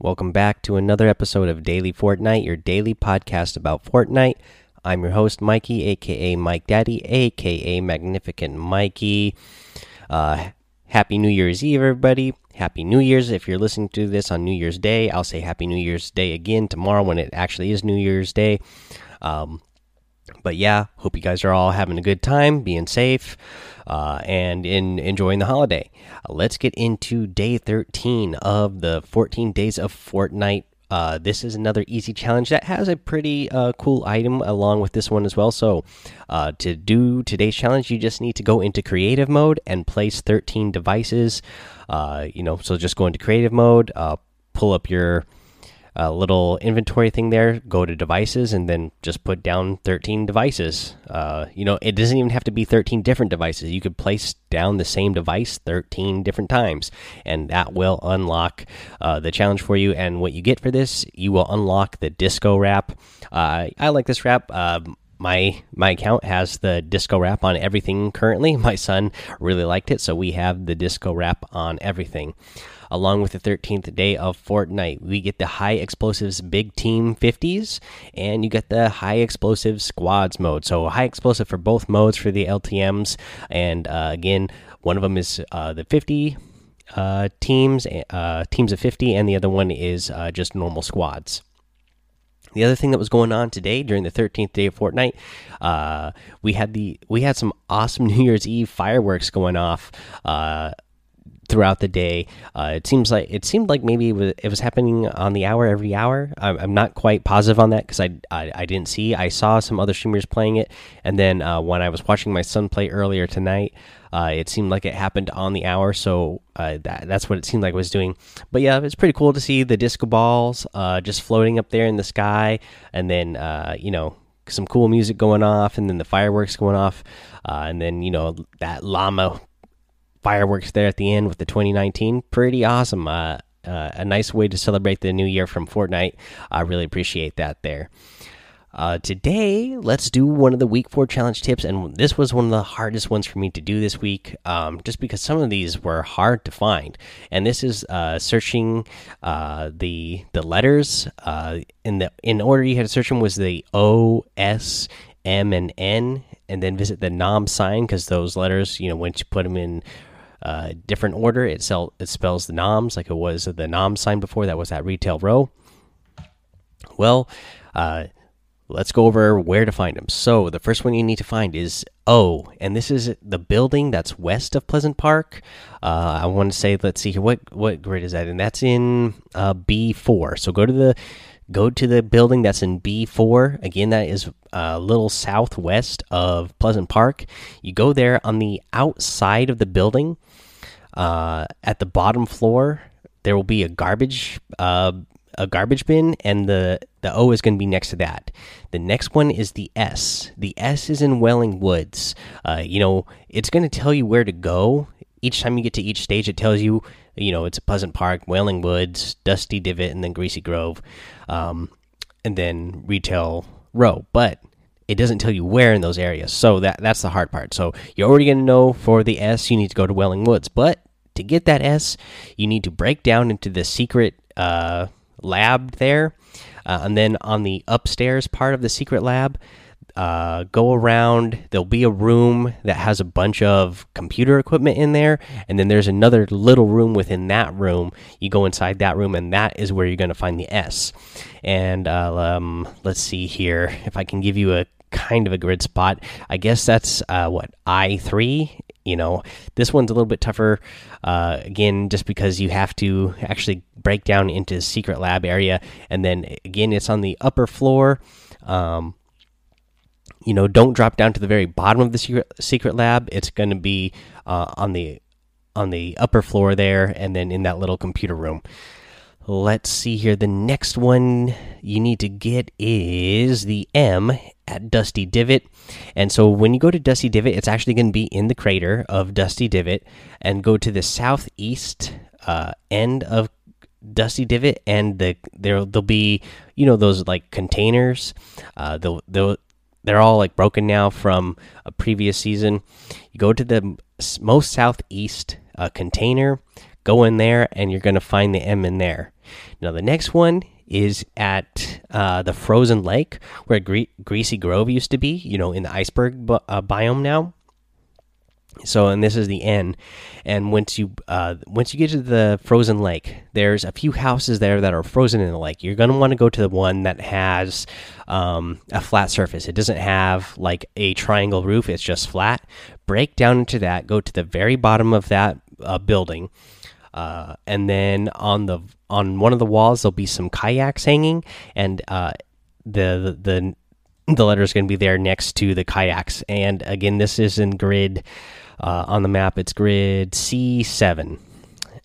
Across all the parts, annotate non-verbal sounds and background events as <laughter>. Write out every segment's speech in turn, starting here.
Welcome back to another episode of Daily Fortnite, your daily podcast about Fortnite. I'm your host, Mikey, aka Mike Daddy, aka Magnificent Mikey. Uh, happy New Year's Eve, everybody. Happy New Year's. If you're listening to this on New Year's Day, I'll say Happy New Year's Day again tomorrow when it actually is New Year's Day. Um, but yeah, hope you guys are all having a good time, being safe, uh, and in enjoying the holiday. Let's get into day 13 of the 14 days of Fortnite. Uh, this is another easy challenge that has a pretty uh, cool item along with this one as well. So, uh, to do today's challenge, you just need to go into creative mode and place 13 devices. Uh, you know, so just go into creative mode, pull up your a little inventory thing there. Go to devices and then just put down 13 devices. Uh, you know, it doesn't even have to be 13 different devices. You could place down the same device 13 different times, and that will unlock uh, the challenge for you. And what you get for this, you will unlock the disco wrap. Uh, I like this wrap. Um, my my account has the disco wrap on everything currently. <laughs> My son really liked it, so we have the disco wrap on everything along with the 13th day of Fortnite. We get the high explosives big team 50s, and you get the high explosive squads mode. So, high explosive for both modes for the LTMs. And uh, again, one of them is uh, the 50 uh, teams, uh, teams of 50, and the other one is uh, just normal squads. The other thing that was going on today during the 13th day of Fortnite, uh, we had the we had some awesome <laughs> New Year's Eve fireworks going off uh, throughout the day. Uh, it seems like it seemed like maybe it was, it was happening on the hour every hour. I'm, I'm not quite positive on that because I, I, I didn't see. I saw some other streamers playing it, and then uh, when I was watching my son play earlier tonight, uh, it seemed like it happened on the hour. So uh, that that's what it seemed like it was doing. But yeah, it's pretty cool to see the disco balls uh, just floating up there in the sky, and then uh, you know some cool music going off, and then the fireworks going off, and then you know that llama fireworks there at the end with the 2019. Pretty awesome. Uh, uh, a nice way to celebrate the new year from Fortnite. I really appreciate that there. Uh, today, let's do one of the week four challenge tips, and this was one of the hardest ones for me to do this week, um, just because some of these were hard to find. And this is uh, searching uh, the the letters uh, in the in order you had to search them was the O S M and N, and then visit the nom sign because those letters, you know, once you put them in uh, different order. It, sell, it spells the noms like it was the nom sign before. That was at retail row. Well, uh, let's go over where to find them. So the first one you need to find is O, and this is the building that's west of Pleasant Park. Uh, I want to say, let's see here, what what grid is that? And that's in uh, B four. So go to the go to the building that's in B4. Again, that is a little southwest of Pleasant Park. You go there on the outside of the building. Uh, at the bottom floor, there will be a garbage uh, a garbage bin, and the the O is going to be next to that. The next one is the S. The S is in Wailing Woods. Uh, you know, it's going to tell you where to go each time you get to each stage. It tells you you know it's a Pleasant Park, Wailing Woods, Dusty Divot, and then Greasy Grove, um, and then Retail Row. But it doesn't tell you where in those areas, so that that's the hard part. So you're already going to know for the S, you need to go to Wailing Woods, but to get that S, you need to break down into the secret uh, lab there, uh, and then on the upstairs part of the secret lab, uh, go around. There'll be a room that has a bunch of computer equipment in there, and then there's another little room within that room. You go inside that room, and that is where you're going to find the S. And uh, um, let's see here if I can give you a kind of a grid spot. I guess that's uh, what I three. You know, this one's a little bit tougher. Uh, again, just because you have to actually break down into secret lab area, and then again, it's on the upper floor. Um, you know, don't drop down to the very bottom of the secret secret lab. It's going to be uh, on the on the upper floor there, and then in that little computer room. Let's see here. The next one you need to get is the M at Dusty Divot. And so when you go to Dusty Divot, it's actually going to be in the crater of Dusty Divot and go to the southeast uh, end of Dusty Divot and the there there'll be you know those like containers uh they'll they'll they're all like broken now from a previous season. You go to the most southeast uh, container, go in there and you're going to find the M in there. Now, the next one is at uh, the frozen lake where Gre Greasy Grove used to be, you know, in the iceberg uh, biome now. So, and this is the N. And once you uh, once you get to the frozen lake, there's a few houses there that are frozen in the lake. You're gonna want to go to the one that has um, a flat surface. It doesn't have like a triangle roof. It's just flat. Break down into that. Go to the very bottom of that uh, building, uh, and then on the on one of the walls there'll be some kayaks hanging, and uh, the the the letter is going to be there next to the kayaks. And again, this is in grid uh, on the map, it's grid C7.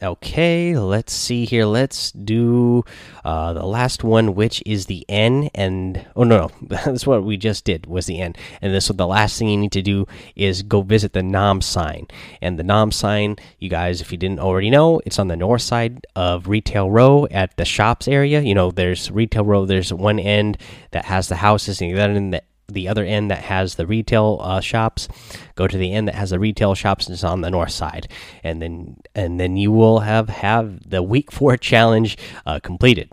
Okay, let's see here. Let's do uh, the last one, which is the N. And oh no, no, <laughs> that's what we just did was the N. And this, the last thing you need to do is go visit the Nom sign. And the Nom sign, you guys, if you didn't already know, it's on the north side of Retail Row at the shops area. You know, there's Retail Row. There's one end that has the houses, and the end that the other end that has the retail uh, shops. Go to the end that has the retail shops and it's on the north side. And then and then you will have have the week <laughs> four challenge uh, completed.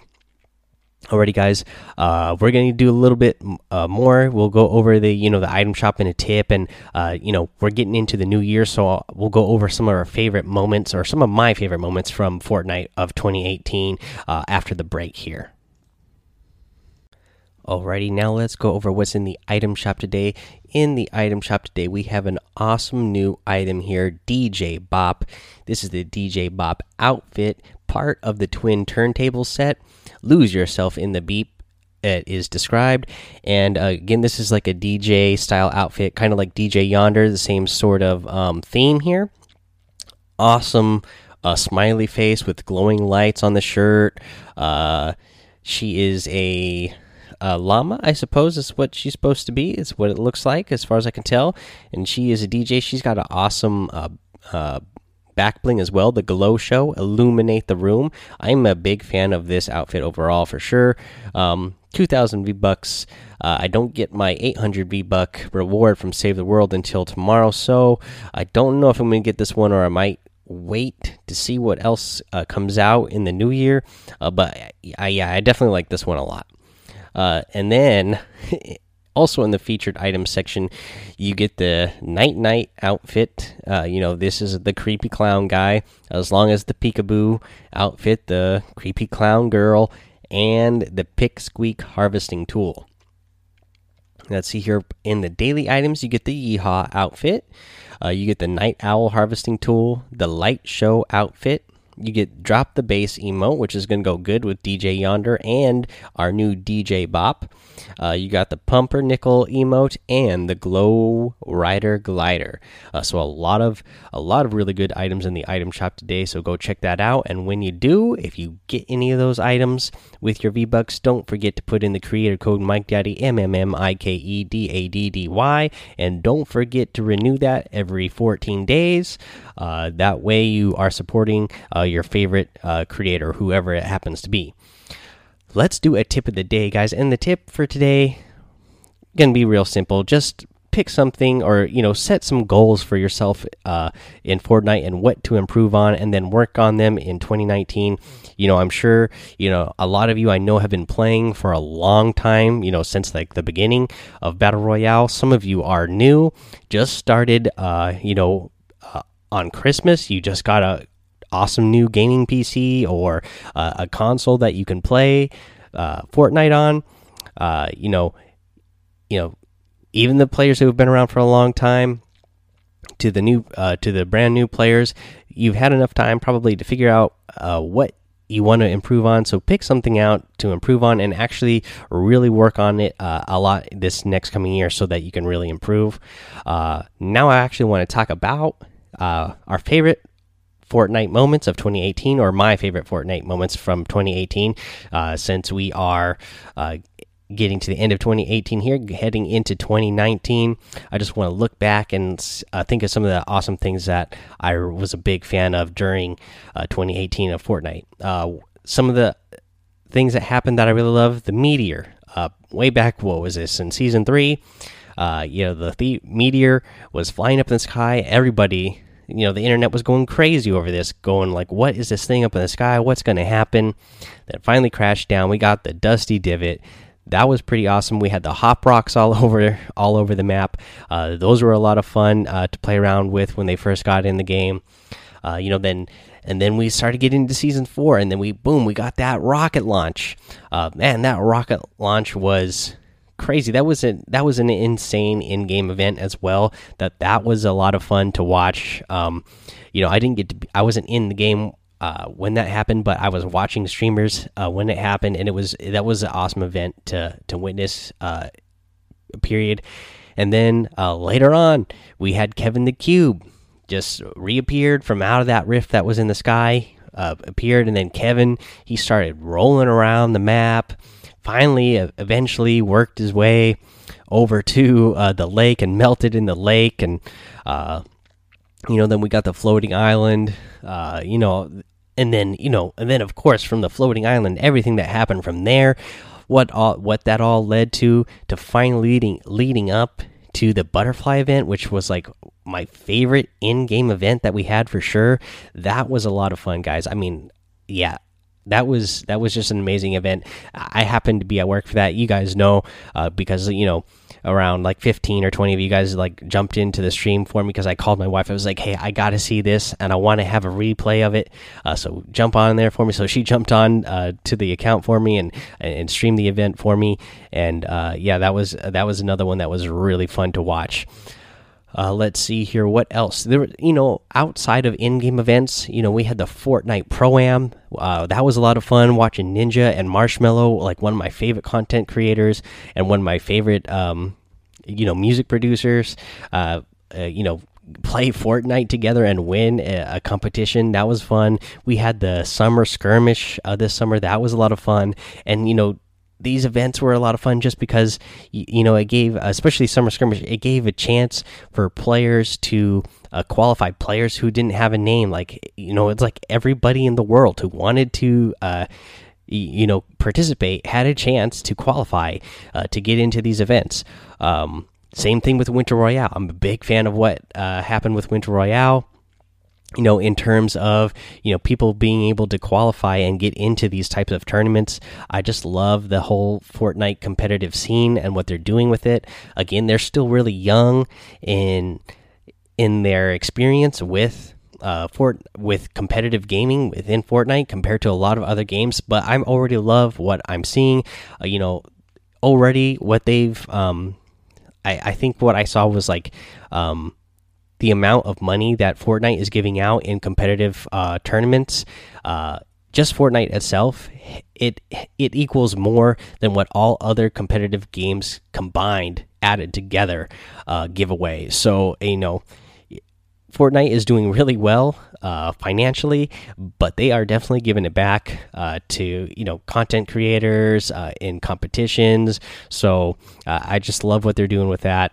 Alrighty guys uh, we're gonna do a little bit uh, more. We'll go over the you know the item shop in a tip and uh, you know we're getting into the new year so we'll go over some of our favorite moments or some of my favorite moments from fortnite of 2018 uh, after the break here Alrighty, now let's go over what's in the item shop today. In the item shop today, we have an awesome new item here DJ Bop. This is the DJ Bop outfit, part of the twin turntable set. Lose yourself in the beep it is described. And uh, again, this is like a DJ style outfit, kind of like DJ Yonder, the same sort of um, theme here. Awesome uh, smiley face with glowing lights on the shirt. Uh, she is a uh, llama, I suppose, is what she's supposed to be. It's what it looks like, as far as I can tell. And she is a DJ. She's got an awesome uh, uh, back bling as well. The glow show, illuminate the room. I'm a big fan of this outfit overall for sure. Um, 2,000 V bucks. Uh, I don't get my 800 V buck reward from Save the World until tomorrow, so I don't know if I'm going to get this one or I might wait to see what else uh, comes out in the new year. Uh, but I, yeah, I definitely like this one a lot. Uh, and then <laughs> also in the featured items section, you get the night night outfit. Uh, you know, this is the creepy clown guy, as long as the peekaboo outfit, the creepy clown girl, and the pick squeak harvesting tool. Let's see here in the daily items, you get the yeehaw outfit. Uh, you get the night owl harvesting tool, the light show outfit, you get drop the bass emote, which is going to go good with DJ Yonder and our new DJ Bop. Uh, you got the Pumper Nickel emote and the glow rider glider. Uh, so a lot of a lot of really good items in the item shop today. So go check that out. And when you do, if you get any of those items with your V Bucks, don't forget to put in the creator code Mike Daddy M M M I K E D A D D Y, and don't forget to renew that every 14 days. Uh, that way, you are supporting uh, your favorite uh, creator, whoever it happens to be let's do a tip of the day, guys. And the tip for today gonna be real simple. Just pick something or you know set some goals for yourself uh, in Fortnite and what to improve on, and then work on them in 2019. You know, I'm sure you know a lot of you I know have been playing for a long time. You know, since like the beginning of Battle Royale. Some of you are new, just started. Uh, you know, on Christmas, you just got a awesome new gaming PC or uh, a console that you can play uh, Fortnite on. Uh, you know, you know, even the players who have been around for a long time to the new uh, to the brand new players, you've had enough time probably to figure out uh, what you want to improve on. So pick something out to improve on and actually really work on it uh, a lot this next coming year so that you can really improve. Uh, now I actually want to talk about uh, our favorite Fortnite moments of 2018, or my favorite Fortnite moments from 2018, uh, since we are uh, getting to the end of 2018 here, heading into 2019. I just want to look back and uh, think of some of the awesome things that I was a big fan of during uh, 2018 of Fortnite. Uh, some of the things that happened that I really love the meteor. Uh, way back, what was this in season three? you know, the, the meteor was flying up in the sky. Everybody you know the internet was going crazy over this going like what is this thing up in the sky? What's going to happen? Then finally crashed down. We got the dusty divot. That was pretty awesome. We had the hop rocks all <laughs> over all over the map. Uh, those were a lot of fun uh, to play around with when they first got in the game. Uh, you know then and then we started getting into season four and then we boom we got that rocket launch. Uh, man that rocket launch was crazy. That was a that was an insane in game event as well. That that was a lot of fun to watch. Um, you know, I didn't get to. Be, I wasn't in the game uh, when that happened, but I was watching streamers uh, when it happened, and it was that was an awesome event to to witness. Uh, period. And then uh, later on, we had Kevin the Cube just reappeared from out of that rift that was in the sky. Uh, appeared, and then Kevin he started rolling around the map finally, eventually worked his way over to uh, the lake and melted in the lake. And, uh, you know, then we got the floating island, uh, you know, and then, you know, and then, of course, from the floating island, everything that happened from there, what all, what that all led to, to finally leading, leading up to the butterfly event, which was like my favorite in game event that we had for sure. That was a lot of fun, guys. I mean, yeah, that was that was just an amazing event. I happened to be at work for that. You guys know uh, because you know around like 15 or 20 of you guys like jumped into the stream for me because I called my wife. I was like, "Hey, I got to see this and I want to have a replay of it." Uh, so jump on there for me. So she jumped on uh, to the account for me and and streamed the event for me. And uh, yeah, that was that was another one that was really fun to watch. Uh, let's see here. What else? There, you know, outside of in-game events, you know, we had the Fortnite Pro Am. Uh, that was a lot of fun watching Ninja and Marshmello, like one of my favorite content creators and one of my favorite, um, you know, music producers. Uh, uh you know, play Fortnite together and win a, a, competition. That was fun. We had the summer skirmish uh, this summer. That was a lot of fun. And you know, these events were a lot of fun just because you know it gave especially summer skirmish it gave a chance for players to uh, qualify players who didn't have a name like you know it's like everybody in the world who wanted to uh, you know participate had a chance to qualify uh, to get into these events. Um, same thing with winter royale. I'm a big fan of what uh, happened with winter royale you know in terms of you know people being able to qualify and get into these types of tournaments i just love the whole fortnite competitive scene and what they're doing with it. Again they're still really young in in their experience with uh fort with competitive gaming within fortnite compared to a lot of other games but i'm already love what i'm seeing. Uh, you know already what they've um i i think what i saw was like um the amount of money that Fortnite is giving out in competitive uh, tournaments, uh, just Fortnite itself, it it equals more than what all other competitive games combined added together uh, give away. So you know, Fortnite is doing really well uh, financially, but they are definitely giving it back uh, to you know content creators uh, in competitions. So uh, I just love what they're doing with that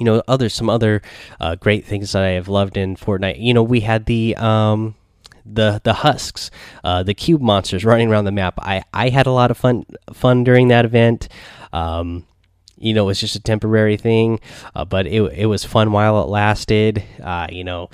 you know other some other uh, great things that I have loved in Fortnite. You know we had the um, the the husks, uh, the cube monsters running around the map. I I had a lot of fun fun during that event. Um, you know, it was just a temporary thing, uh, but it it was fun while it lasted. Uh, you know,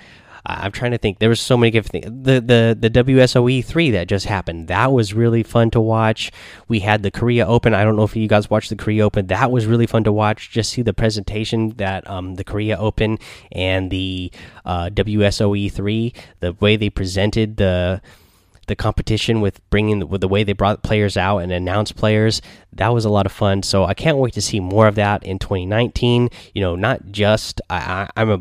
I'm trying to think. There was so many different things. The the the WSOE three that just happened. That was really fun to watch. We had the Korea Open. I don't know if you guys watched the Korea Open. That was really fun to watch. Just see the presentation that um the Korea Open and the uh, WSOE three. The way they presented the the competition with bringing with the way they brought players out and announced players that was a lot of fun so i can't wait to see more of that in 2019 you know not just I, I, i'm a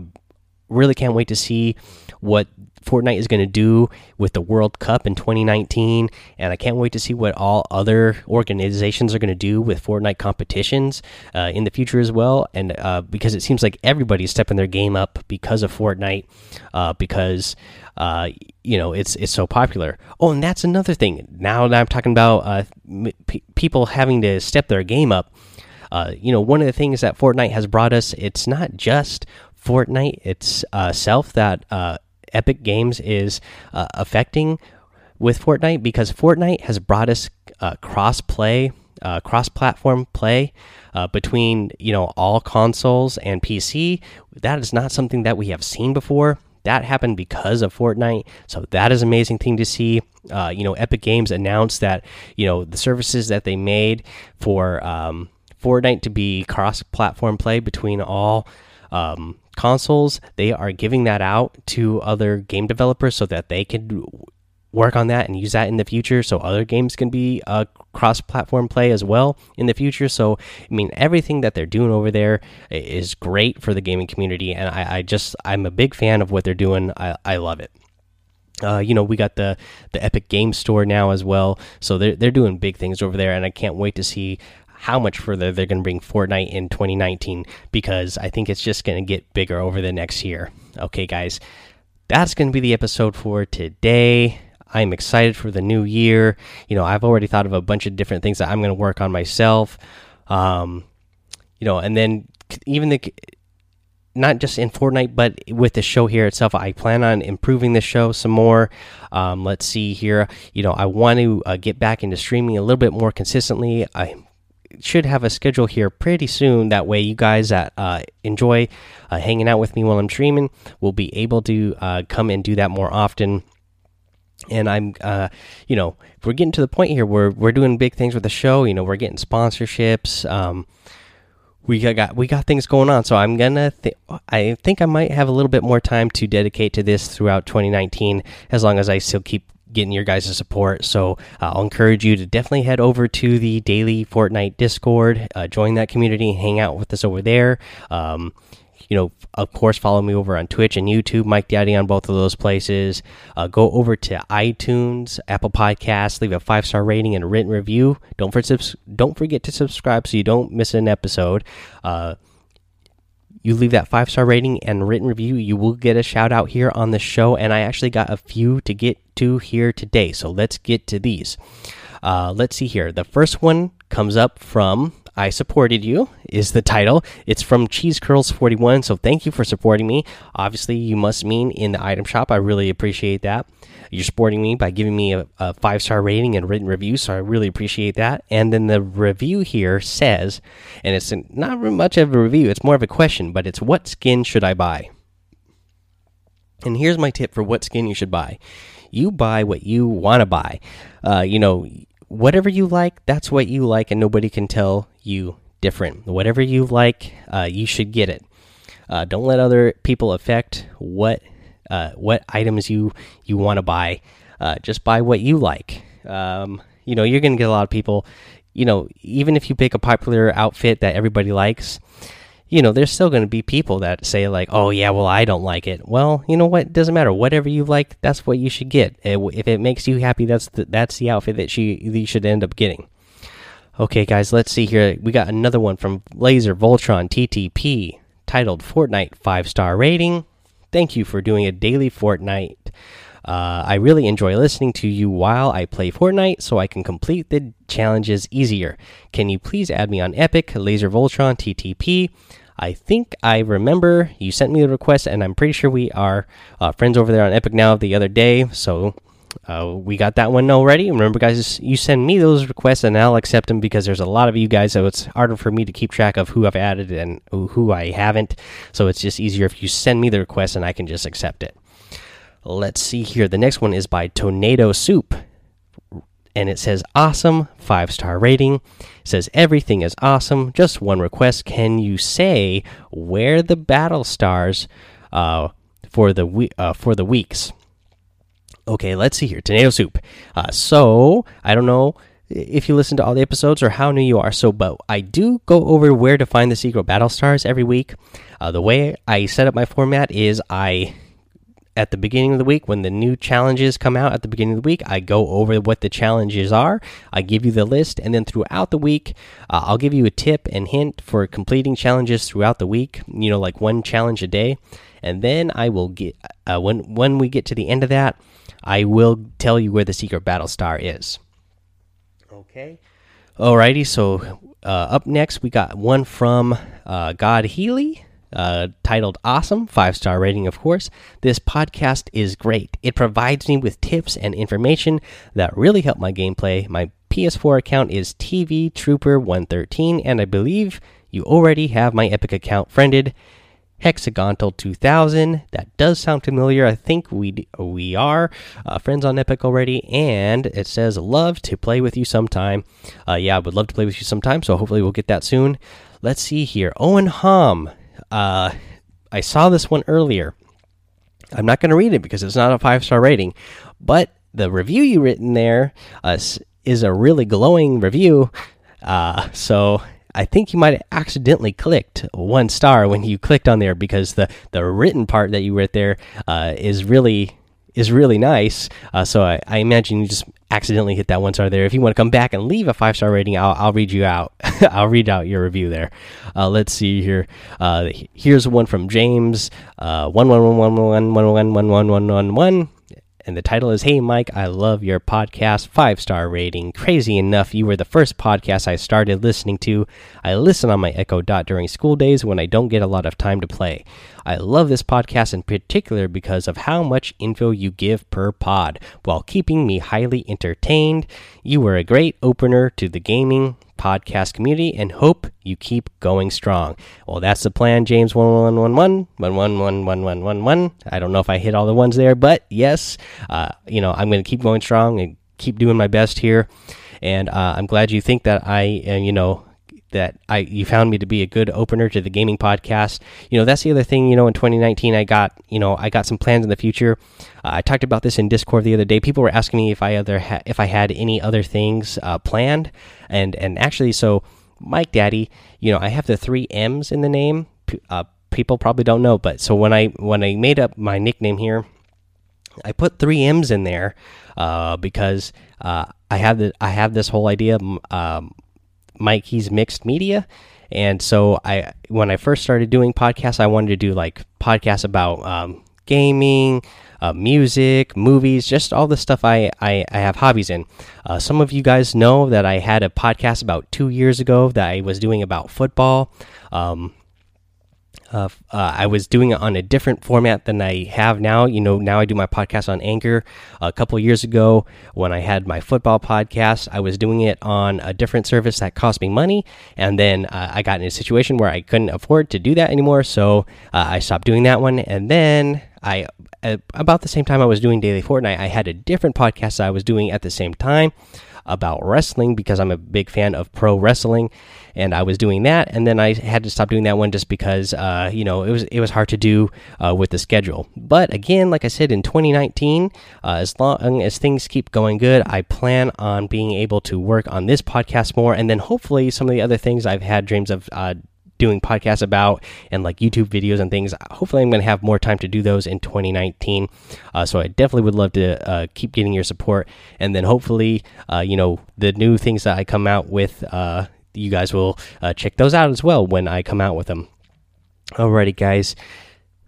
really can't wait to see what Fortnite is going to do with the World Cup in 2019, and I can't wait to see what all other organizations are going to do with Fortnite competitions uh, in the future as well. And uh, because it seems like everybody's stepping their game up because of Fortnite, uh, because uh, you know it's it's so popular. Oh, and that's another thing. Now that I'm talking about uh, people having to step their game up. Uh, you know, one of the things that Fortnite has brought us, it's not just Fortnite itself that uh, Epic Games is uh, affecting with Fortnite because Fortnite has brought us uh, cross play, uh, cross platform play uh, between you know all consoles and PC. That is not something that we have seen before. That happened because of Fortnite, so that is an amazing thing to see. Uh, you know, Epic Games announced that you know the services that they made for um, Fortnite to be cross-platform play between all um, consoles. They are giving that out to other game developers so that they can work on that and use that in the future. So other games can be uh, cross platform play as well in the future. So i mean everything that they're doing over there is great for the gaming community and i, I just i'm a big fan of what they're doing. I, I love it. Uh, you know, we got the the Epic Game Store now as well, so they're they're doing big things over there, and I can't wait to see how much further they're going to bring Fortnite in 2019 because I think it's just going to get bigger over the next year. Okay, guys, that's going to be the episode for today. I'm excited for the new year. You know, I've already thought of a bunch of different things that I'm going to work on myself. Um, you know, and then even the not just in Fortnite, but with the show here itself, I plan on improving the show some more. Um, let's see here. You know, I want to uh, get back into streaming a little bit more consistently. I should have a schedule here pretty soon. That way, you guys that uh, enjoy uh, hanging out with me while I'm streaming will be able to uh, come and do that more often and I'm, uh, you know, we're getting to the point here where we're doing big things with the show. You know, we're getting sponsorships. Um, we got we got things going on, so I'm gonna. Th I think I might have a little bit more time to dedicate to this throughout 2019, as long as I still keep getting your guys' support. So uh, I'll encourage you to definitely head over to the daily Fortnite Discord, uh, join that community, hang out with us over there. Um, you know, of course, follow me over on Twitch and YouTube, Mike Daddy on both of those places. Uh, go over to iTunes, Apple Podcasts, leave a five star rating and a written review. Don't for don't forget to subscribe so you don't miss an episode. Uh, you leave that five star rating and written review, you will get a shout out here on the show. And I actually got a few to get to here today, so let's get to these. Uh, let's see here. The first one comes up from I supported you is the title. It's from Cheese Curls 41. So thank you for supporting me. Obviously, you must mean in the item shop. I really appreciate that. You're supporting me by giving me a, a five star rating and written review. So I really appreciate that. And then the review here says, and it's not much of a review, it's more of a question, but it's what skin should I buy? And here's my tip for what skin you should buy you buy what you want to buy. Uh, you know, whatever you like, that's what you like, and nobody can tell you different. Whatever you like, uh, you should get it. Uh, don't let other people affect what uh, what items you you want to buy. Uh, just buy what you like. Um, you know, you're gonna get a lot of people. You know, even if you pick a popular outfit that everybody likes, you know, there's still going to be people that say like, "Oh yeah, well I don't like it." Well, you know what? Doesn't matter. Whatever you like, that's what you should get. If it makes you happy, that's the, that's the outfit that she you should end up getting. Okay, guys, let's see here. We got another one from Laser Voltron TTP titled Fortnite five star rating. Thank you for doing a daily Fortnite. Uh, I really enjoy listening to you while I play Fortnite so I can complete the challenges easier. Can you please add me on Epic, Laser Voltron, TTP? I think I remember you sent me the request, and I'm pretty sure we are uh, friends over there on Epic now the other day. So uh, we got that one already. Remember, guys, you send me those requests, and I'll accept them because there's a lot of you guys, so it's harder for me to keep track of who I've added and who I haven't. So it's just easier if you send me the request, and I can just accept it. Let's see here. The next one is by Tornado Soup. And it says awesome, five star rating. It says everything is awesome. Just one request. Can you say where the battle stars uh, for the uh, for the weeks? Okay, let's see here. Tornado Soup. Uh, so I don't know if you listen to all the episodes or how new you are. So, but I do go over where to find the secret battle stars every week. Uh, the way I set up my format is I at the beginning of the week when the new challenges come out at the beginning of the week i go over what the challenges are i give you the list and then throughout the week uh, i'll give you a tip and hint for completing challenges throughout the week you know like one challenge a day. And then i will get uh, when when we get to the end of that i will tell you where the secret battle star is. Okay? Alrighty so uh, up next we got one from uh, god healy uh, titled Awesome, five star rating, of course. This podcast is great. It provides me with tips and information that really help my gameplay. My PS4 account is TV Trooper 113, and I believe you already have my Epic account friended. Hexagontal 2000. That does sound familiar. I think we we are uh, friends on Epic already, and it says love to play with you sometime. Uh, yeah, I would love to play with you sometime. So hopefully we'll get that soon. Let's see here. Owen Hom. Uh, I saw this one earlier. I'm not going to read it because it's not a five star rating, but the review you written there uh, is a really glowing review. Uh, so I think you might have accidentally clicked one star when you clicked on there because the the written part that you wrote there uh, is really is really nice. Uh, so I, I, imagine you just accidentally hit that one star there. If you want to come back and leave a five star rating, I'll, I'll read you out. I'll read out your review there. Uh, let's see here. Uh, here's one from James. Uh, one one one one one one one one one one one one and the title is Hey Mike, I love your podcast. Five star rating. Crazy enough, you were the first podcast I started listening to. I listen on my Echo Dot during school days when I don't get a lot of time to play. I love this podcast in particular because of how much info you give per pod while keeping me highly entertained. You were a great opener to the gaming podcast community and hope you keep going strong. Well, that's the plan, James 1111 I don't know if I hit all the ones there, but yes, uh, you know, I'm going to keep going strong and keep doing my best here. And uh, I'm glad you think that I, uh, you know, that I you found me to be a good opener to the gaming podcast. You know, that's the other thing. You know, in 2019, I got you know I got some plans in the future. Uh, I talked about this in Discord the other day. People were asking me if I other if I had any other things uh, planned, and and actually, so Mike Daddy, you know, I have the three M's in the name. Uh, people probably don't know, but so when I when I made up my nickname here, I put three M's in there uh, because uh, I have the I have this whole idea. Um, Mikey's Mixed Media. And so I, when I first started doing podcasts, I wanted to do like podcasts about um, gaming, uh, music, movies, just all the stuff I, I, I have hobbies in. Uh, some of you guys know that I had a podcast about two years ago that I was doing about football. Um, uh, uh, I was doing it on a different format than I have now. You know, now I do my podcast on Anchor. A couple years ago, when I had my football podcast, I was doing it on a different service that cost me money. And then uh, I got in a situation where I couldn't afford to do that anymore. So uh, I stopped doing that one. And then I, about the same time I was doing Daily Fortnite, I had a different podcast I was doing at the same time about wrestling because I'm a big fan of pro wrestling, and I was doing that, and then I had to stop doing that one just because uh, you know it was it was hard to do uh, with the schedule. But again, like I said, in 2019, uh, as long as things keep going good, I plan on being able to work on this podcast more, and then hopefully some of the other things I've had dreams of uh, doing podcasts about and like YouTube videos and things. Hopefully, I'm going to have more time to do those in 2019. Uh, so I definitely would love to uh, keep getting your support, and then hopefully, uh, you know, the new things that I come out with, uh, you guys will uh, check those out as well when I come out with them. Alrighty, guys.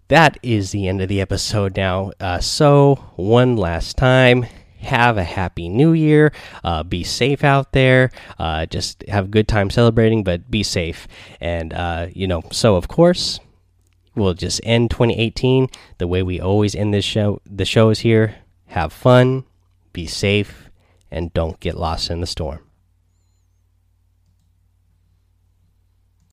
That is the end of the episode now. Uh, so, one last time, have a happy new year. Uh, be safe out there. Uh, just have a good time celebrating, but be safe. And, uh, you know, so of course, we'll just end 2018 the way we always end this show. The show is here. Have fun, be safe, and don't get lost in the storm.